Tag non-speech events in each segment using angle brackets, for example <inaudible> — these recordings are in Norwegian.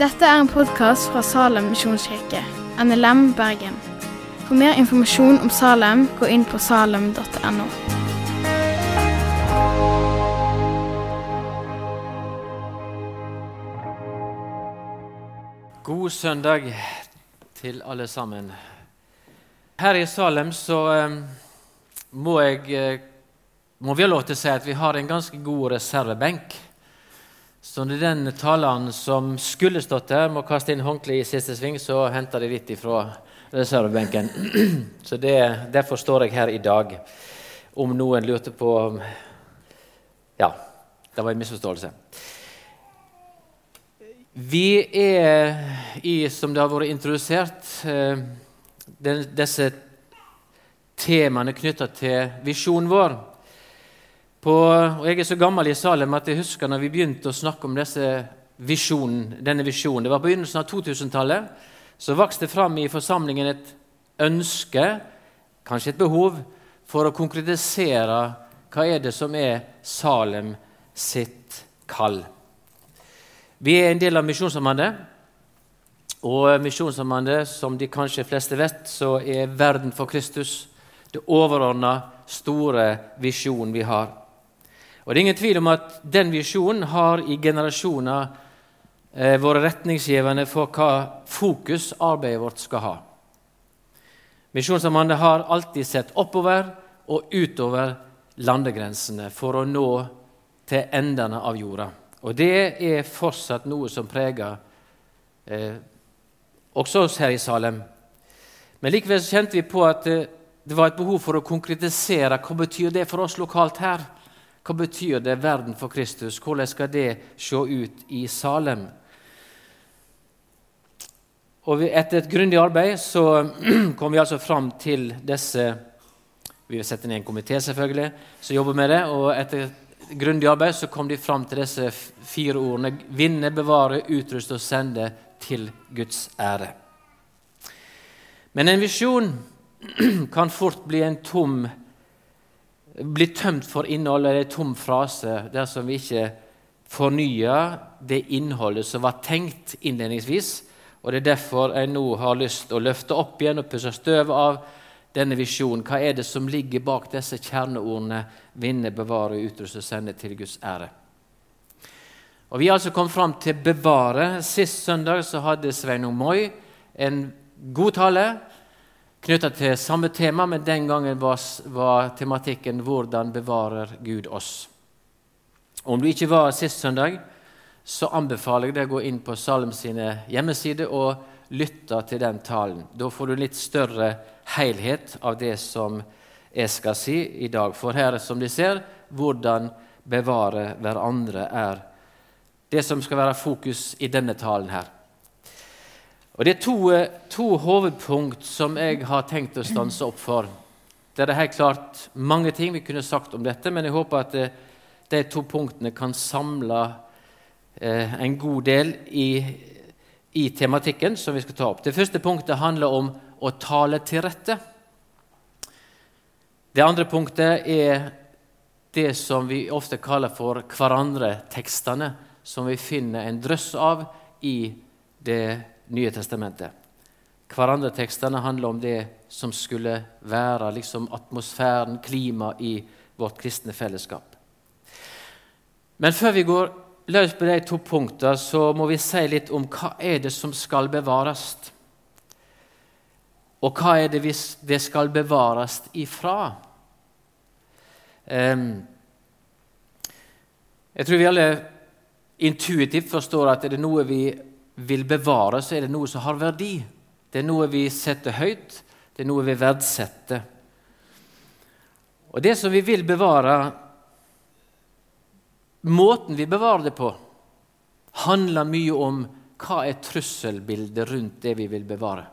Dette er en podkast fra Salem misjonskirke, NLM Bergen. For mer informasjon om Salem, gå inn på salem.no. God søndag til alle sammen. Her i Salem så eh, må, jeg, eh, må vi ha lov til å si at vi har en ganske god reservebenk. Så når den taleren som skulle stått der, må kaste inn håndkleet i siste sving, så henter de litt ifra reservebenken. <clears throat> Så det, Derfor står jeg her i dag. Om noen lurte på Ja, det var en misforståelse. Vi er i, som det har vært introdusert, den, disse temaene knytta til visjonen vår. På, og Jeg er så gammel i Salem at jeg husker når vi begynte å snakke om visjonen, denne visjonen. Det var på begynnelsen av 2000-tallet. Så vokste det fram i forsamlingen et ønske, kanskje et behov, for å konkretisere hva er det som er Salem sitt kall. Vi er en del av Misjonssambandet. Og Misjonssambandet, som de kanskje fleste vet, så er verden for Kristus det overordna, store visjonen vi har. Og Det er ingen tvil om at den visjonen har i generasjoner eh, vært retningsgivende for hva fokus arbeidet vårt skal ha. Misjonssambandet har alltid sett oppover og utover landegrensene for å nå til endene av jorda. Og det er fortsatt noe som preger eh, også oss her i Salem. Men likevel kjente vi på at eh, det var et behov for å konkretisere hva betyr det for oss lokalt her. Hva betyr det verden for Kristus? Hvordan skal det se ut i Salem? Og Etter et grundig arbeid så <clears throat> kom vi altså fram til disse Vi har sett ned en komité selvfølgelig, som jobber med det. og etter grundig arbeid så kom de fram til disse fire ordene vinne, bevare, utruste og sende til Guds ære. Men en visjon <clears throat> kan fort bli en tom bli tømt for innhold eller en tom frase dersom vi ikke fornyer det innholdet som var tenkt innledningsvis. Og Det er derfor jeg nå har lyst til å løfte opp igjen og pusse støvet av denne visjonen. Hva er det som ligger bak disse kjerneordene 'vinne, bevare, utruste, sende til Guds ære'? Og Vi har altså kommet fram til 'bevare'. Sist søndag så hadde Sveinung Moi en god tale knytta til samme tema, men den gangen var, var, tematikken 'Hvordan bevarer Gud oss'? Om du ikke var sist søndag, så anbefaler jeg deg å gå inn på Salem sine hjemmesider og lytte til den talen. Da får du litt større helhet av det som jeg skal si i dag. For her, som de ser, hvordan bevare hverandre er det som skal være fokus i denne talen her. Og Det er to, to hovedpunkt som jeg har tenkt å stanse opp for. Det er helt klart mange ting vi kunne sagt om dette, men jeg håper at eh, de to punktene kan samle eh, en god del i, i tematikken som vi skal ta opp. Det første punktet handler om å tale til rette. Det andre punktet er det som vi ofte kaller for hverandre-tekstene, som vi finner en drøss av i Det nye testamentet. Hverandre-tekstene handler om det som skulle være liksom atmosfæren, klimaet, i vårt kristne fellesskap. Men før vi går løs på de to punktene, så må vi si litt om hva er det som skal bevares. Og hva er det hvis det skal bevares ifra? Um, jeg tror vi alle intuitivt forstår at er det noe vi vil bevare, så er det noe som har verdi. Det er noe vi setter høyt, det er noe vi verdsetter. Og det som vi vil bevare, måten vi bevarer det på, handler mye om hva er trusselbildet rundt det vi vil bevare.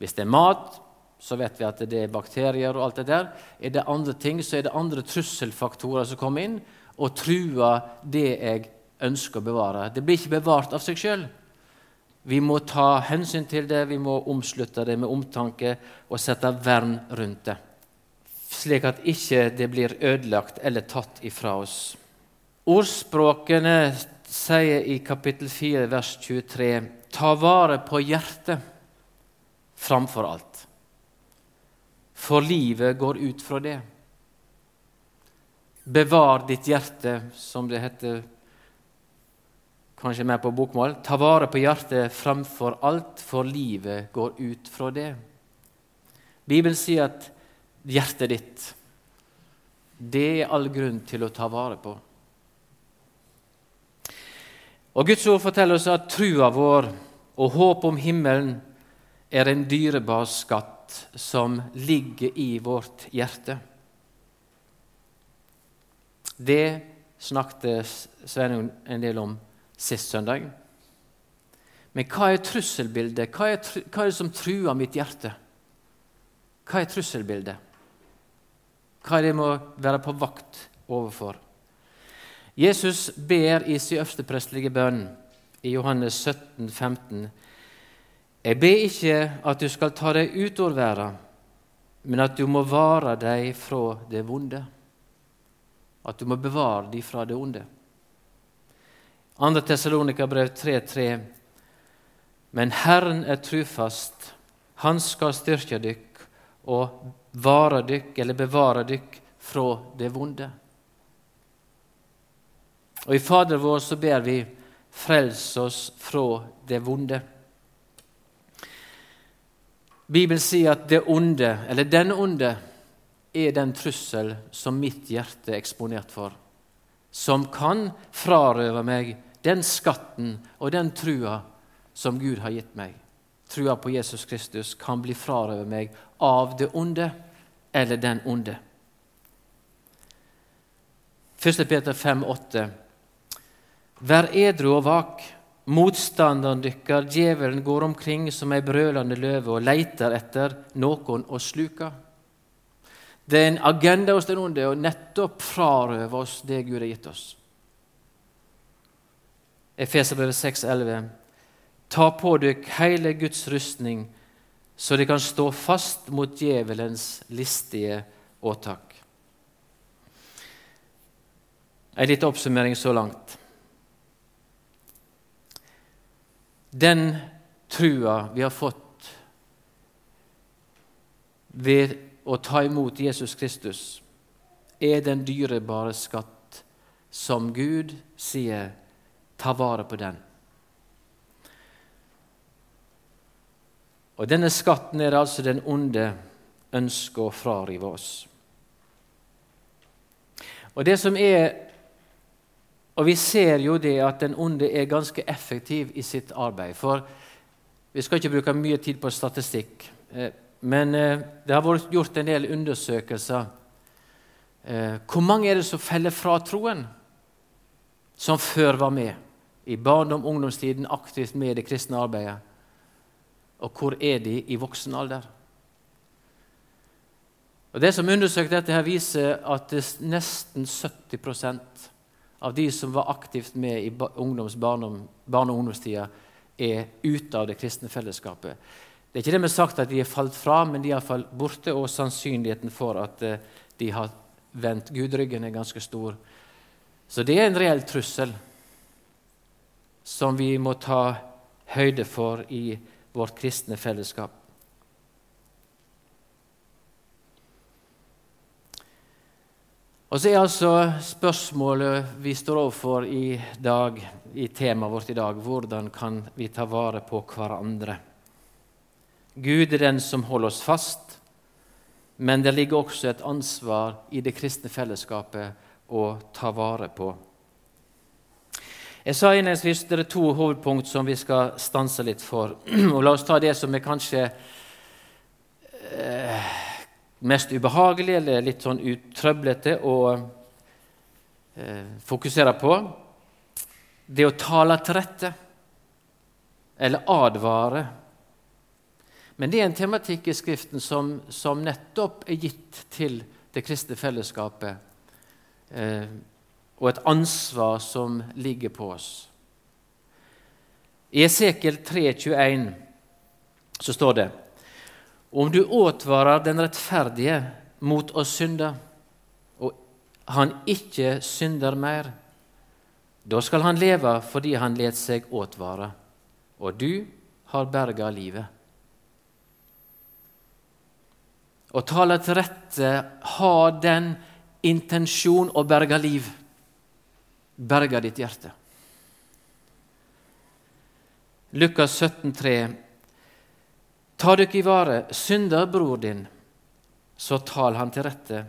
Hvis det er mat, så vet vi at det er bakterier og alt det der. Er det andre ting, så er det andre trusselfaktorer som kommer inn og truer det jeg ønsker å bevare. Det blir ikke bevart av seg sjøl. Vi må ta hensyn til det, vi må omslutte det med omtanke og sette vern rundt det, slik at ikke det blir ødelagt eller tatt ifra oss. Ordspråkene sier i kapittel 4, vers 23.: Ta vare på hjertet framfor alt, for livet går ut fra det. Bevar ditt hjerte, som det heter kanskje mer på bokmål. Ta vare på hjertet framfor alt, for livet går ut fra det. Bibelen sier at hjertet ditt, det er all grunn til å ta vare på. Og Guds ord forteller oss at trua vår og håp om himmelen er en dyrebar skatt som ligger i vårt hjerte. Det snakket Sveinung en del om sist søndag. Men hva er trusselbildet? Hva er, hva er det som truer mitt hjerte? Hva er trusselbildet? Hva er det jeg må være på vakt overfor? Jesus ber i sin øversteprestelige bønn i Johannes 17, 15. Jeg ber ikke at du skal ta deg ut av verden, men at du må vare deg fra det vonde. At du må bevare deg fra det onde. 2. Tessalonika-brev 3.3.: Men Herren er trufast, Han skal styrke dykk og vare dykk, eller bevare dykk, fra det vonde. Og i Fader vår så ber vi frels oss fra det vonde. Bibelen sier at det onde, eller den onde, er den trussel som mitt hjerte er eksponert for, som kan frarøve meg den skatten og den trua som Gud har gitt meg. Trua på Jesus Kristus kan bli frarøvet meg av det onde eller den onde. 1. Peter 5, 8. Vær edru og vak. Motstanderen dykkar, djevelen, går omkring som ei brølende løve og leiter etter noen å sluke. Det er en agenda hos den onde å nettopp frarøve oss det Gud har gitt oss. Efeserbrevet 6,11.: Ta på dykk hele Guds rustning, så de kan stå fast mot djevelens listige åtak. En liten oppsummering så langt. Den trua vi har fått ved å ta imot Jesus Kristus, er den dyrebare skatt som Gud sier ta vare på den. Og Denne skatten er altså den onde ønsker å frarive oss. Og det som er og vi ser jo det at den onde er ganske effektiv i sitt arbeid. For vi skal ikke bruke mye tid på statistikk, eh, men eh, det har vært gjort en del undersøkelser. Eh, hvor mange er det som feller fra troen, som før var med i barndom ungdomstiden, aktivt med i det kristne arbeidet? Og hvor er de i voksen alder? Og Det som undersøkte dette, her viser at nesten 70% av de som var aktivt med i ungdoms, barndom, barne og ungdomstida, er ute av det kristne fellesskapet. Det er ikke det med sagt at de er falt fra, men de er iallfall borte, og sannsynligheten for at eh, de har vendt Gud ryggen, er ganske stor. Så det er en reell trussel som vi må ta høyde for i vårt kristne fellesskap. Og så er altså spørsmålet vi står overfor i dag, i temaet vårt i dag, hvordan kan vi ta vare på hverandre? Gud er den som holder oss fast, men det ligger også et ansvar i det kristne fellesskapet å ta vare på. Jeg sa innledningsvis det er to hovedpunkt som vi skal stanse litt for. <clears throat> Og La oss ta det som er kanskje eh, mest ubehagelig eller litt sånn utrøblete å eh, fokusere på, det å tale til rette eller advare. Men det er en tematikk i Skriften som, som nettopp er gitt til det kristne fellesskapet, eh, og et ansvar som ligger på oss. I Esekiel 3,21 så står det om du åtvarer den rettferdige mot å synde, og han ikke synder mer, Da skal han leve fordi han let seg åtvare, og du har berga livet. Å tale til rette har den intensjon å berge liv. Berge ditt hjerte. Lukas 17, 17,3. Ta dykk i vare, synder bror din, så tal han til rette,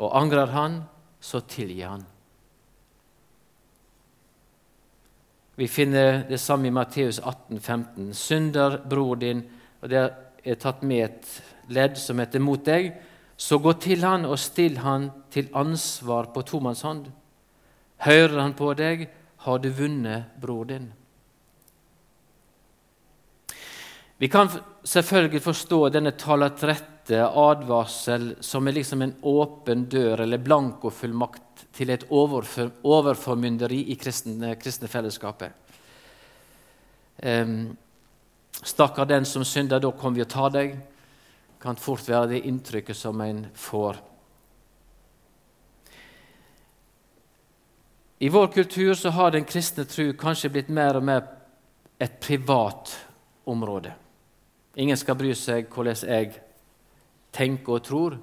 og angrer han, så tilgi han. Vi finner det samme i Matteus 18, 15. Synder bror din, og det er tatt med et ledd som heter 'mot deg', så gå til han og still han til ansvar på tomannshånd. Hører han på deg, har du vunnet bror din. Vi kan selvfølgelig forstå denne tala til rette advarsel som er liksom en åpen dør eller blankofullmakt til et overformynderi i kristne, kristne fellesskapet. Um, Stakkar den som synder, da kommer vi og tar deg kan fort være det inntrykket som en får. I vår kultur så har den kristne tro kanskje blitt mer og mer et privat område. Ingen skal bry seg hvordan jeg tenker og tror.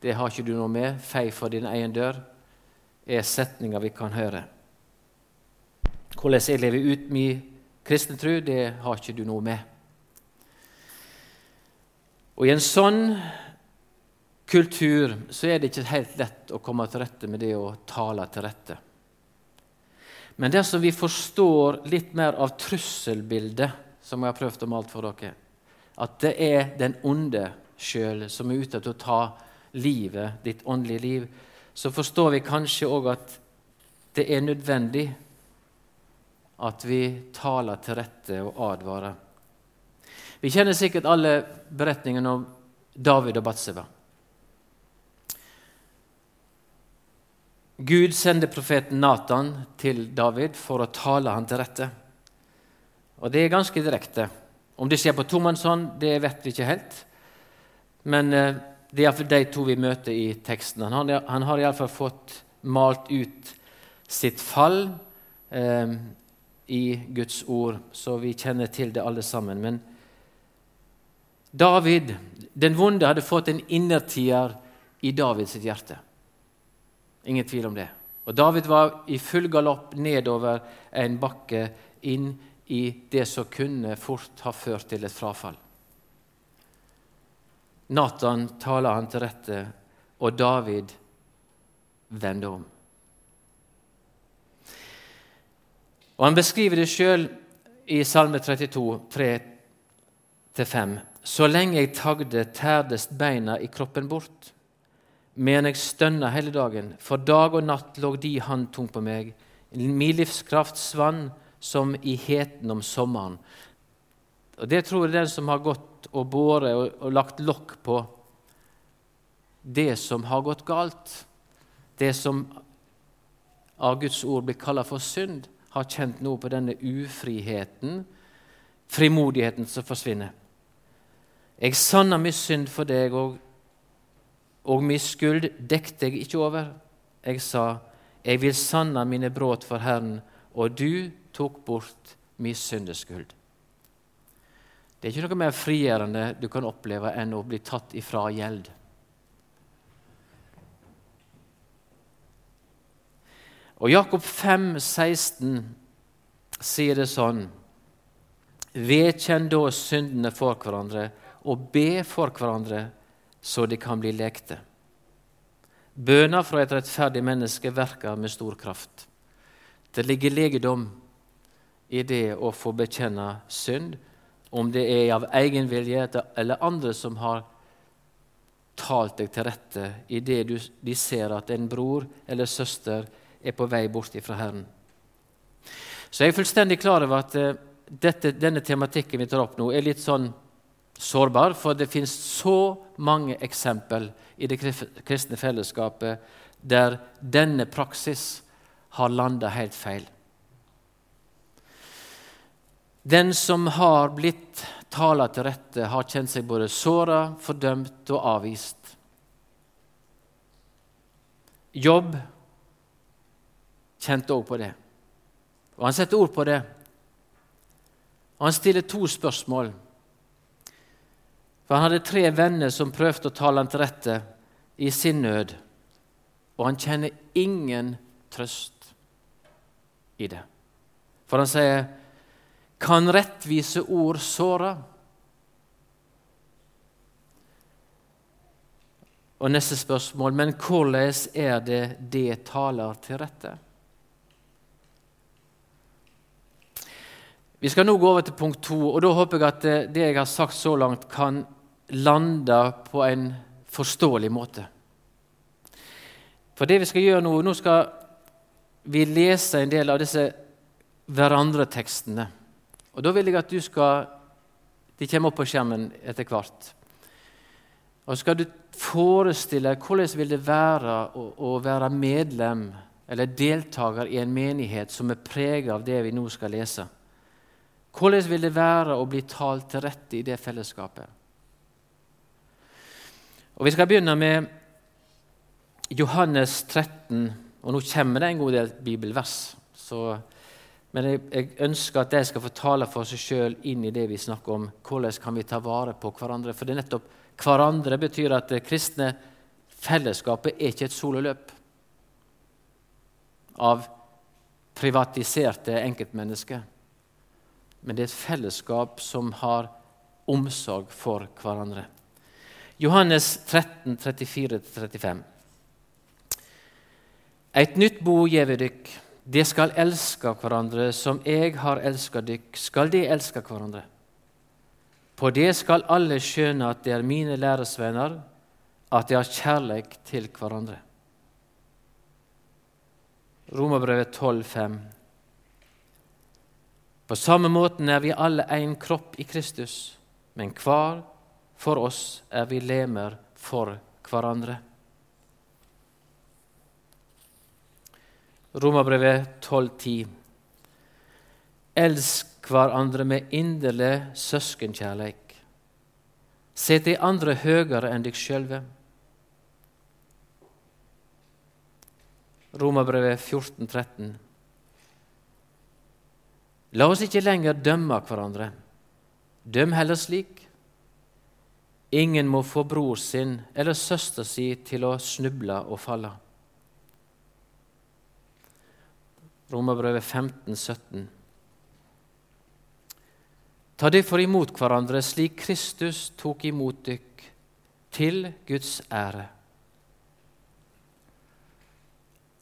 Det har ikke du noe med. Fei for din egen dør er setninger vi kan høre. Hvordan jeg lever ut min kristne tro, det har ikke du noe med. Og I en sånn kultur så er det ikke helt lett å komme til rette med det å tale til rette. Men dersom vi forstår litt mer av trusselbildet, som jeg har prøvd å male for dere, at det er den onde sjøl som er ute til å ta livet, ditt åndelige liv, så forstår vi kanskje òg at det er nødvendig at vi taler til rette og advarer. Vi kjenner sikkert alle beretningene om David og Batseba. Gud sender profeten Natan til David for å tale han til rette. Og det er ganske direkte. Om det skjer på tomannshånd, det vet vi ikke helt. Men eh, det er iallfall de to vi møter i teksten. Han, han har iallfall fått malt ut sitt fall eh, i Guds ord, så vi kjenner til det alle sammen. Men David, den vonde, hadde fått en innertier i Davids hjerte. Ingen tvil om det. Og David var i full galopp nedover en bakke inn i det som kunne fort ha ført til et frafall. Nathan taler han til rette, og David vender om. Og Han beskriver det sjøl i Salme 32, 3-5. Så lenge jeg tagde, tærdes beina i kroppen bort. Men jeg stønna hele dagen, for dag og natt lå de hand på meg. Min livskraft svann som i heten om sommeren. Og Det tror jeg den som har gått og båret og, og lagt lokk på det som har gått galt, det som av Guds ord blir kalla for synd, har kjent noe på denne ufriheten, frimodigheten som forsvinner. Jeg sanna min synd for deg, og, og mi skuld dekte jeg ikke over. Jeg sa, jeg vil sanna mine brudd for Herren, og du tok bort mi syndeskuld. Det er ikke noe mer frigjørende du kan oppleve enn å bli tatt ifra gjeld. Og Jakob 5, 16 sier det sånn Vedkjenn da syndene for hverandre og be for hverandre så de kan bli lekte. Bønner fra et rettferdig menneske verker med stor kraft. Det ligger legedom i det å få bekjenne synd, om det er av egen vilje eller andre som har talt deg til rette i det de ser at en bror eller søster er på vei bort fra Herren. Så jeg er fullstendig klar over at eh, dette, denne tematikken vi tar opp nå, er litt sånn sårbar, for det finnes så mange eksempel i det kristne fellesskapet der denne praksis har landa helt feil. Den som har blitt tala til rette, har kjent seg både såra, fordømt og avvist. Jobb kjente òg på det. Og Han setter ord på det. Og Han stiller to spørsmål. For Han hadde tre venner som prøvde å tale han til rette i sin nød, og han kjenner ingen trøst i det. For han sier, 'Kan rettvise ord såre?' Og neste spørsmål, men hvordan er det det taler til rette? Vi skal nå gå over til punkt to, og da håper jeg at det jeg har sagt så langt, kan lande på en forståelig måte. For det vi skal gjøre nå Nå skal vi lese en del av disse hverandre-tekstene. Og Da vil jeg at du skal De kommer opp på skjermen etter hvert. Og skal du forestille hvordan vil det være å, å være medlem eller deltaker i en menighet som er preget av det vi nå skal lese. Hvordan vil det være å bli talt til rette i det fellesskapet? Og Vi skal begynne med Johannes 13, og nå kommer det en god del bibelvers. Så, men jeg, jeg, ønsker at de skal få tale for seg sjøl inn i det vi snakker om. Hvordan kan vi ta vare på hverandre? For det er nettopp hverandre betyr at det kristne fellesskapet er ikke et sololøp av privatiserte enkeltmennesker. Men det er et fellesskap som har omsorg for hverandre. Johannes 13, 34-35. Eit nytt bo gjev dykk. De skal elske hverandre som jeg har elska dykk, skal de elske hverandre. På det skal alle skjønne at det er mine læresvenner, at de har kjærleik til hverandre. Romerbrevet 12,5. På samme måten er vi alle én kropp i Kristus, men hver for oss er vi lemer for hverandre. Romerbrevet 12,10. Elsk hverandre med inderlig søskenkjærleik. Sett de andre høyere enn deg sjølve. Romerbrevet 14, 13. La oss ikke lenger dømme hverandre. Døm heller slik. Ingen må få bror sin eller søster si til å snuble og falle. Romerbrevet 15, 17. Ta derfor imot hverandre slik Kristus tok imot dykk, til Guds ære.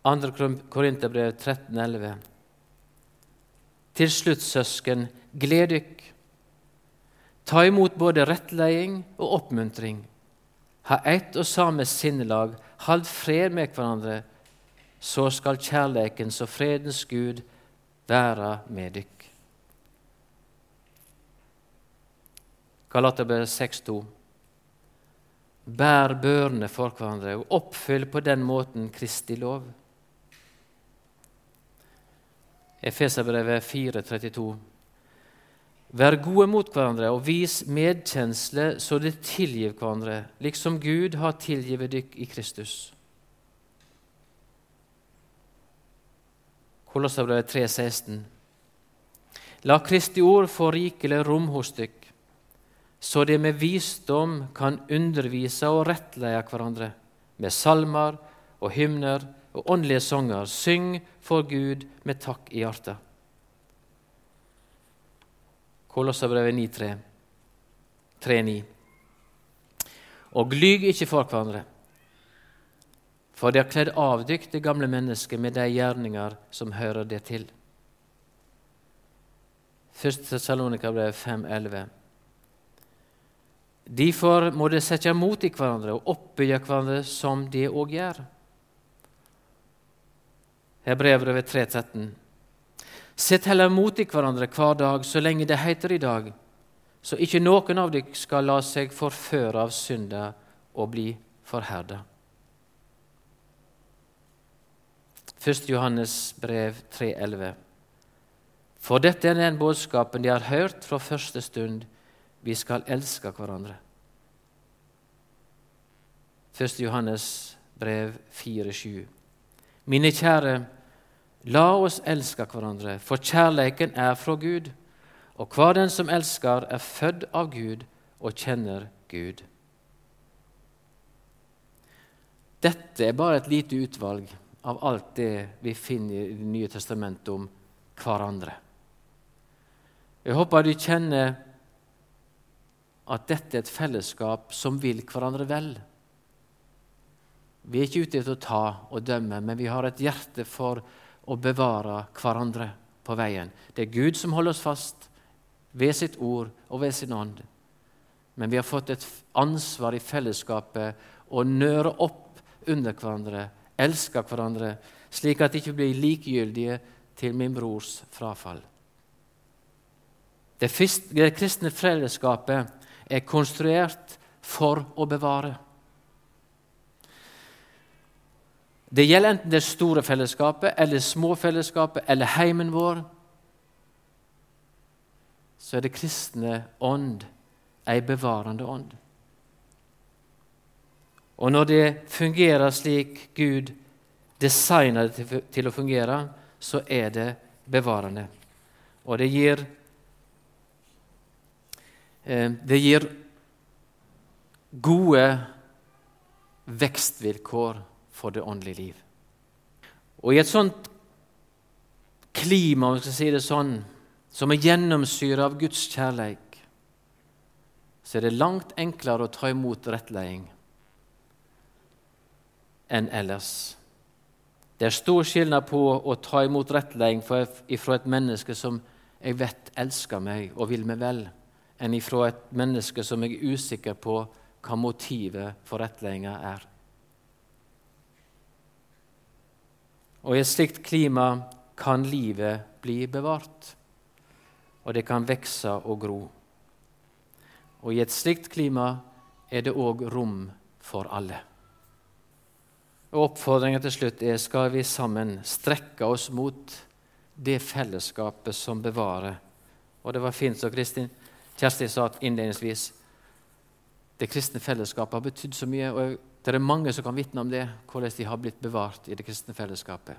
2. Korinterbrev 13, 11. Til slutt, søsken, gled dykk. Ta imot både rettleding og oppmuntring. Ha ett og samme sinnelag, hold fred med hverandre så skal kjærleikens og fredens Gud være med dykk. Galaterbrevet 6,2. Bær børene for hverandre og oppfyll på den måten Kristi lov. Efeserbrevet 4,32. Vær gode mot hverandre og vis medkjensle så det tilgir hverandre, liksom Gud har tilgivet dykk i Kristus. Kolosserbrevet 3,16. La Kristi ord få rikelig rom hos dykk, så de med visdom kan undervise og rettleie hverandre med salmer og hymner og åndelige sanger. Syng for Gud med takk i hjertet. Kolosserbrevet 9,3. 3,9. Og lyg ikke for hverandre for de har kledd av dykk det gamle mennesket med de gjerninger som hører det til. 1. Tessalonika-brev 5,11. Derfor må de sette mot i hverandre og oppbygge hverandre som de òg gjør. Hebrevet 3,13. Sett heller mot i hverandre hver dag så lenge det heter i dag, så ikke noen av dere skal la seg forføre av synda og bli forherda. 1. Johannes brev 3,11. For dette er den budskapen de har hørt fra første stund. Vi skal elske hverandre. 1. Johannes brev 4,7. Mine kjære, La oss elske hverandre, for kjærleiken er fra Gud. Og hver den som elsker, er født av Gud og kjenner Gud. Dette er bare et lite utvalg av alt det vi finner i Det nye testamentet om hverandre. Jeg håper du kjenner at dette er et fellesskap som vil hverandre vel. Vi er ikke ute etter å ta og dømme, men vi har et hjerte for å bevare hverandre på veien. Det er Gud som holder oss fast ved sitt ord og ved sin ånd. Men vi har fått et ansvar i fellesskapet å nøre opp under hverandre, elske hverandre, slik at de ikke blir likegyldige til min brors frafall. Det kristne fellesskapet er konstruert for å bevare. Det gjelder enten det store fellesskapet eller små fellesskapet eller heimen vår. Så er det kristne ånd ei bevarende ånd. Og når det fungerer slik Gud designer det til å fungere, så er det bevarende. Og det gir Eh, det gir gode vekstvilkår for det åndelige liv. Og i et sånt klima, om jeg skal si det sånn, som er gjennomsyra av Guds kjærleik, så er det langt enklere å ta imot rettleding enn ellers. Det er stor skillnad på å ta imot rettleding fra et menneske som jeg vet elsker meg og vil meg vel, enn ifra et menneske som jeg er usikker på hva motivet for rettledinga er. Og I et slikt klima kan livet bli bevart, og det kan vokse og gro. Og I et slikt klima er det òg rom for alle. Og Oppfordringen til slutt er skal vi sammen strekke oss mot det fellesskapet som bevarer. Og det var fint som Kjersti sa innledningsvis det kristne fellesskapet har betydd så mye. og Det er mange som kan vitne om det, hvordan de har blitt bevart i det kristne fellesskapet.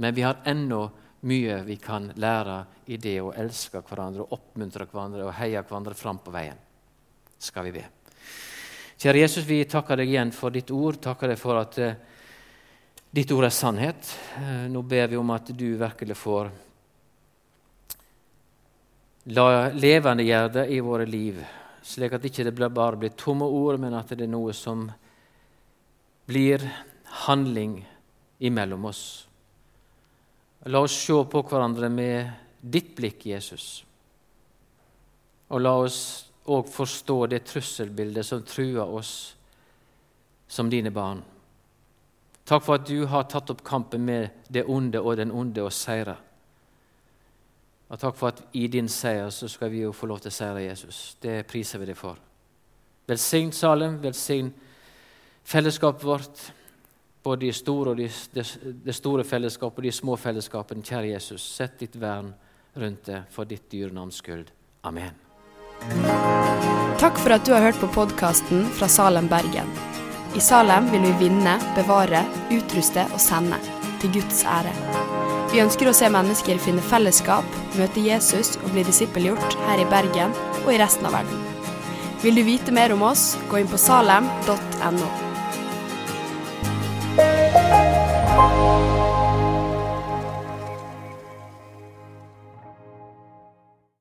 Men vi har ennå mye vi kan lære i det å elske hverandre, og oppmuntre hverandre og heie hverandre fram på veien. Skal vi be. Kjære Jesus, vi takker deg igjen for ditt ord. Takker deg for at uh, ditt ord er sannhet. Uh, nå ber vi om at du virkelig får la levendegjøre det i våre liv, slik at det ikke bare blir tomme ord, men at det er noe som blir handling imellom oss. La oss se på hverandre med ditt blikk, Jesus. Og la oss òg forstå det trusselbildet som truer oss som dine barn. Takk for at du har tatt opp kampen med det onde og den onde og seira. Og takk for at i din seier så skal vi jo få lov til å seire Jesus. Det priser vi deg for. Velsign Salem, velsign fellesskapet vårt, både de store og de, det, store fellesskapet og de små fellesskapene. Kjære Jesus, sett ditt vern rundt det for ditt dyre navns skyld. Amen. Takk for at du har hørt på podkasten fra Salem, Bergen. I Salem vil vi vinne, bevare, utruste og sende, til Guds ære. Vi ønsker å se mennesker finne fellesskap, møte Jesus og bli disippelgjort her i Bergen og i resten av verden. Vil du vite mer om oss, gå inn på salem.no. Bye.